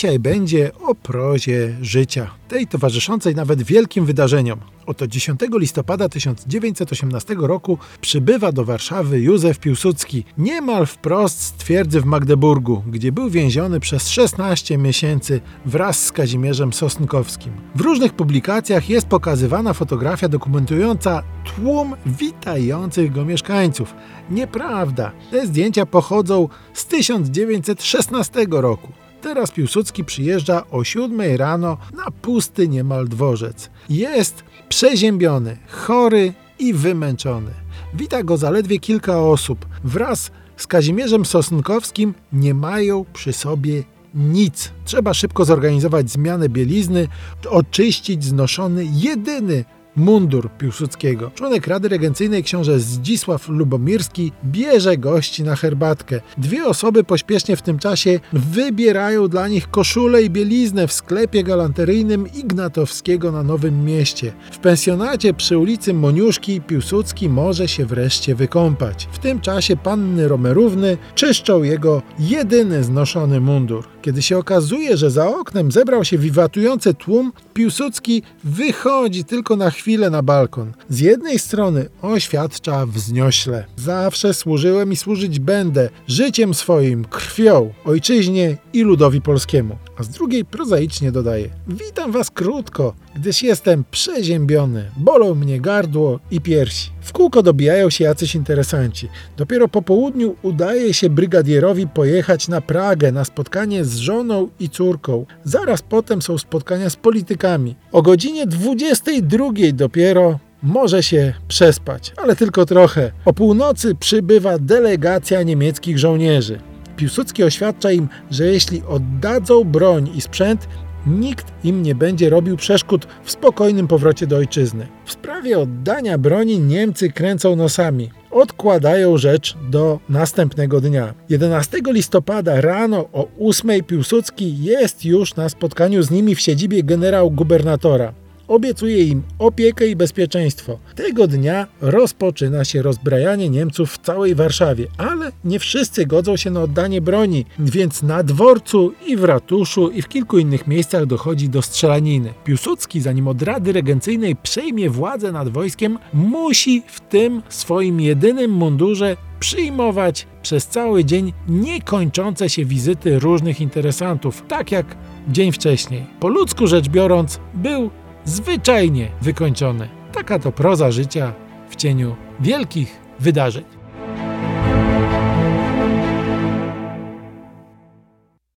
Dzisiaj będzie o prozie życia, tej towarzyszącej nawet wielkim wydarzeniom. Oto 10 listopada 1918 roku przybywa do Warszawy Józef Piłsudski, niemal wprost z twierdzy w Magdeburgu, gdzie był więziony przez 16 miesięcy wraz z Kazimierzem Sosnkowskim. W różnych publikacjach jest pokazywana fotografia dokumentująca tłum witających go mieszkańców. Nieprawda, te zdjęcia pochodzą z 1916 roku. Teraz Piłsudski przyjeżdża o 7 rano na pusty niemal dworzec. Jest przeziębiony, chory i wymęczony. Wita go zaledwie kilka osób. Wraz z Kazimierzem Sosnkowskim nie mają przy sobie nic. Trzeba szybko zorganizować zmianę bielizny, oczyścić znoszony jedyny mundur Piłsudskiego. Członek Rady Regencyjnej książę Zdzisław Lubomirski bierze gości na herbatkę. Dwie osoby pośpiesznie w tym czasie wybierają dla nich koszulę i bieliznę w sklepie galanteryjnym Ignatowskiego na Nowym Mieście. W pensjonacie przy ulicy Moniuszki Piłsudski może się wreszcie wykąpać. W tym czasie panny Romerówny czyszczą jego jedyny znoszony mundur. Kiedy się okazuje, że za oknem zebrał się wiwatujący tłum, Piłsudski wychodzi tylko na chwilę na balkon. Z jednej strony oświadcza wzniośle: Zawsze służyłem i służyć będę życiem swoim, krwią, ojczyźnie i ludowi polskiemu. A z drugiej prozaicznie dodaje: Witam was krótko, gdyż jestem przeziębiony, bolą mnie gardło i piersi. W kółko dobijają się jacyś interesanci. Dopiero po południu udaje się brygadierowi pojechać na Pragę na spotkanie z żoną i córką. Zaraz potem są spotkania z politykami. O godzinie 22 dopiero może się przespać, ale tylko trochę. O północy przybywa delegacja niemieckich żołnierzy. Piłsudski oświadcza im, że jeśli oddadzą broń i sprzęt, nikt im nie będzie robił przeszkód w spokojnym powrocie do ojczyzny. W sprawie oddania broni Niemcy kręcą nosami. Odkładają rzecz do następnego dnia. 11 listopada rano o 8 Piłsudski jest już na spotkaniu z nimi w siedzibie generał gubernatora obiecuje im opiekę i bezpieczeństwo. Tego dnia rozpoczyna się rozbrajanie Niemców w całej Warszawie, ale nie wszyscy godzą się na oddanie broni, więc na dworcu i w ratuszu i w kilku innych miejscach dochodzi do strzelaniny. Piłsudski, zanim od Rady Regencyjnej przejmie władzę nad wojskiem, musi w tym swoim jedynym mundurze przyjmować przez cały dzień niekończące się wizyty różnych interesantów, tak jak dzień wcześniej. Po ludzku rzecz biorąc, był zwyczajnie wykończony. Taka to proza życia w cieniu wielkich wydarzeń.